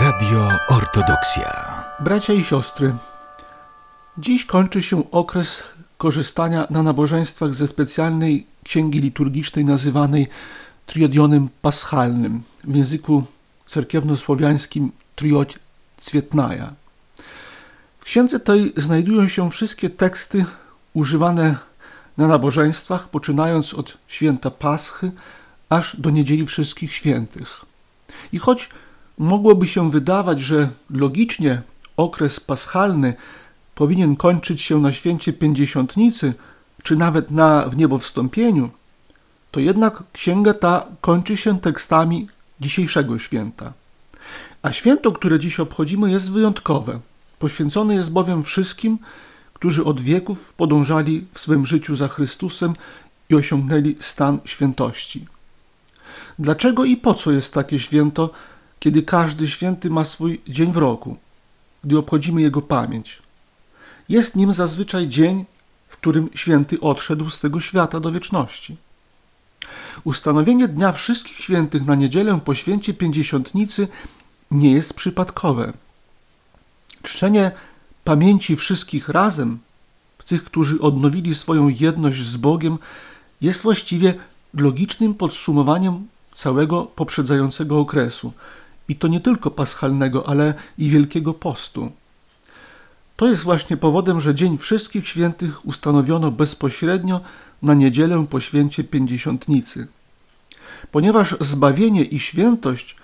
Radio Ortodoksja. Bracia i siostry, dziś kończy się okres korzystania na nabożeństwach ze specjalnej księgi liturgicznej nazywanej triodionem paschalnym, w języku cerkiewnosłowiańskim triod cwietnaja. W księdze tej znajdują się wszystkie teksty używane na nabożeństwach, poczynając od święta Paschy aż do niedzieli Wszystkich Świętych. I choć mogłoby się wydawać, że logicznie okres paschalny powinien kończyć się na święcie Pięćdziesiątnicy, czy nawet na wniebowstąpieniu, to jednak księga ta kończy się tekstami dzisiejszego święta. A święto, które dziś obchodzimy, jest wyjątkowe. Poświęcone jest bowiem wszystkim, którzy od wieków podążali w swym życiu za Chrystusem i osiągnęli stan świętości. Dlaczego i po co jest takie święto, kiedy każdy święty ma swój dzień w roku, gdy obchodzimy jego pamięć? Jest nim zazwyczaj dzień, w którym święty odszedł z tego świata do wieczności. Ustanowienie Dnia Wszystkich Świętych na niedzielę po święcie Pięćdziesiątnicy nie jest przypadkowe. Czczenie pamięci wszystkich razem, tych, którzy odnowili swoją jedność z Bogiem, jest właściwie logicznym podsumowaniem całego poprzedzającego okresu. I to nie tylko paschalnego, ale i Wielkiego Postu. To jest właśnie powodem, że Dzień Wszystkich Świętych ustanowiono bezpośrednio na niedzielę po święcie Pięćdziesiątnicy. Ponieważ zbawienie i świętość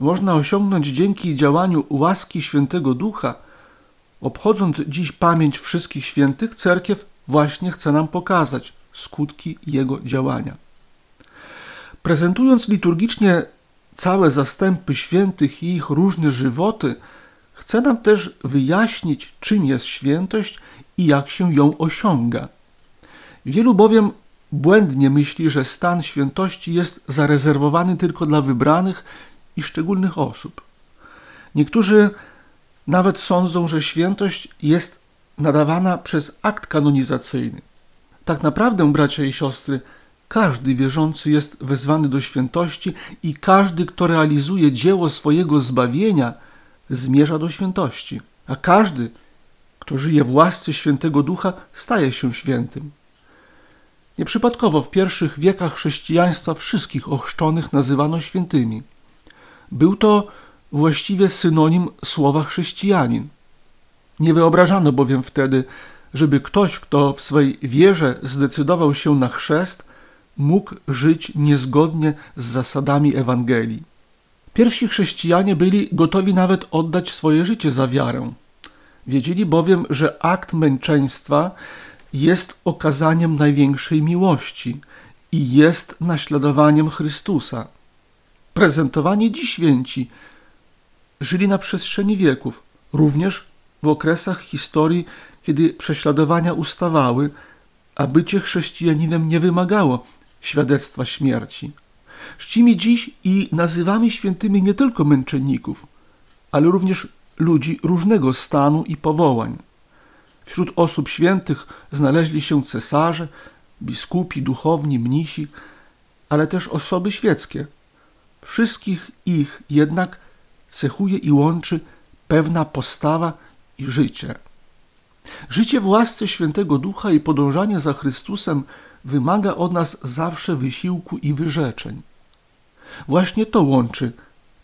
można osiągnąć dzięki działaniu łaski Świętego Ducha, obchodząc dziś pamięć wszystkich świętych, cerkiew właśnie chce nam pokazać skutki jego działania. Prezentując liturgicznie całe zastępy świętych i ich różne żywoty, chce nam też wyjaśnić, czym jest świętość i jak się ją osiąga. Wielu bowiem błędnie myśli, że stan świętości jest zarezerwowany tylko dla wybranych i szczególnych osób. Niektórzy nawet sądzą, że świętość jest nadawana przez akt kanonizacyjny. Tak naprawdę, bracia i siostry, każdy wierzący jest wezwany do świętości i każdy, kto realizuje dzieło swojego zbawienia, zmierza do świętości. A każdy, kto żyje w łasce świętego ducha, staje się świętym. Nieprzypadkowo w pierwszych wiekach chrześcijaństwa wszystkich ochrzczonych nazywano świętymi. Był to właściwie synonim słowa chrześcijanin. Nie wyobrażano bowiem wtedy, żeby ktoś, kto w swej wierze zdecydował się na chrzest, mógł żyć niezgodnie z zasadami Ewangelii. Pierwsi chrześcijanie byli gotowi nawet oddać swoje życie za wiarę. Wiedzieli bowiem, że akt męczeństwa jest okazaniem największej miłości i jest naśladowaniem Chrystusa. Prezentowani dziś święci żyli na przestrzeni wieków, również w okresach historii, kiedy prześladowania ustawały, a bycie chrześcijaninem nie wymagało świadectwa śmierci. Czcimy dziś i nazywamy świętymi nie tylko męczenników, ale również ludzi różnego stanu i powołań. Wśród osób świętych znaleźli się cesarze, biskupi, duchowni, mnisi, ale też osoby świeckie. Wszystkich ich jednak cechuje i łączy pewna postawa i życie. Życie w łasce świętego ducha i podążanie za Chrystusem wymaga od nas zawsze wysiłku i wyrzeczeń. Właśnie to łączy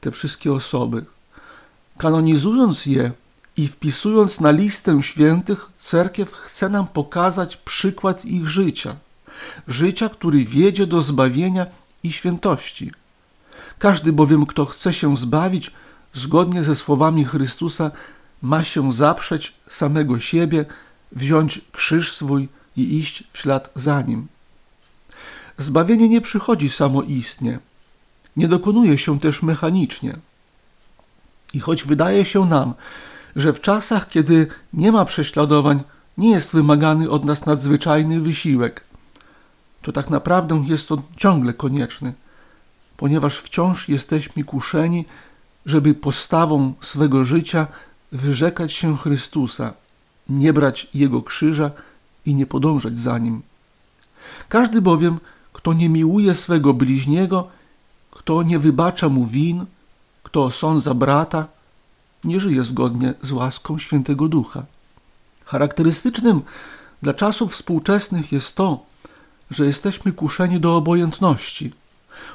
te wszystkie osoby. Kanonizując je i wpisując na listę świętych, cerkiew chce nam pokazać przykład ich życia. Życia, który wiedzie do zbawienia i świętości. Każdy bowiem, kto chce się zbawić, zgodnie ze słowami Chrystusa, ma się zaprzeć samego siebie, wziąć krzyż swój i iść w ślad za nim. Zbawienie nie przychodzi samoistnie, nie dokonuje się też mechanicznie. I choć wydaje się nam, że w czasach, kiedy nie ma prześladowań, nie jest wymagany od nas nadzwyczajny wysiłek, to tak naprawdę jest on ciągle konieczny, ponieważ wciąż jesteśmy kuszeni, żeby postawą swego życia wyrzekać się Chrystusa, nie brać Jego krzyża i nie podążać za Nim. Każdy bowiem, kto nie miłuje swego bliźniego, kto nie wybacza mu win, kto osądza brata, nie żyje zgodnie z łaską Świętego Ducha. Charakterystycznym dla czasów współczesnych jest to, że jesteśmy kuszeni do obojętności.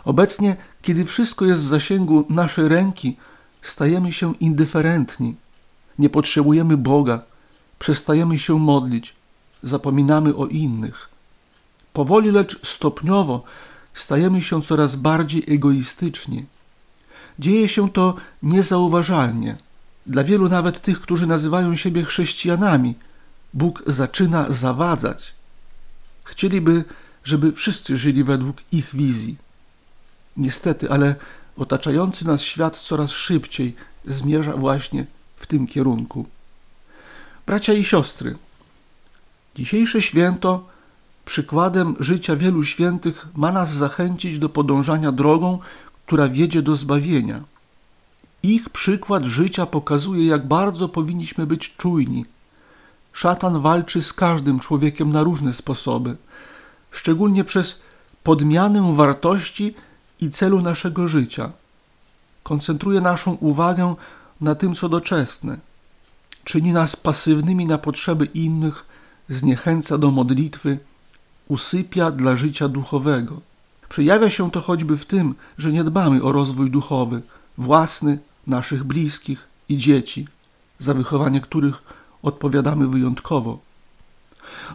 Obecnie, kiedy wszystko jest w zasięgu naszej ręki, stajemy się indyferentni. Nie potrzebujemy Boga, przestajemy się modlić, zapominamy o innych. Powoli, lecz stopniowo stajemy się coraz bardziej egoistyczni. Dzieje się to niezauważalnie. Dla wielu, nawet tych, którzy nazywają siebie chrześcijanami, Bóg zaczyna zawadzać. Chcieliby, żeby wszyscy żyli według ich wizji. Niestety, ale otaczający nas świat coraz szybciej zmierza właśnie w tym kierunku. Bracia i siostry, dzisiejsze święto, przykładem życia wielu świętych, ma nas zachęcić do podążania drogą, która wiedzie do zbawienia. Ich przykład życia pokazuje, jak bardzo powinniśmy być czujni. Szatan walczy z każdym człowiekiem na różne sposoby, szczególnie przez podmianę wartości i celu naszego życia. Koncentruje naszą uwagę na tym, co doczesne. Czyni nas pasywnymi na potrzeby innych, zniechęca do modlitwy, usypia dla życia duchowego. Przejawia się to choćby w tym, że nie dbamy o rozwój duchowy, własny, naszych bliskich i dzieci, za wychowanie których odpowiadamy wyjątkowo.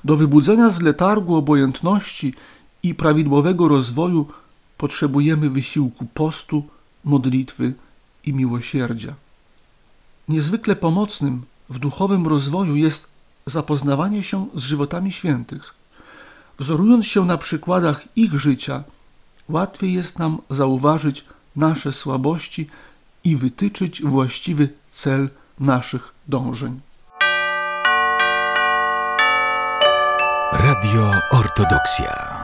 Do wybudzenia z letargu obojętności i prawidłowego rozwoju potrzebujemy wysiłku postu, modlitwy i miłosierdzia. Niezwykle pomocnym w duchowym rozwoju jest zapoznawanie się z żywotami świętych. Wzorując się na przykładach ich życia, łatwiej jest nam zauważyć nasze słabości i wytyczyć właściwy cel naszych dążeń. Radio Ortodoksja.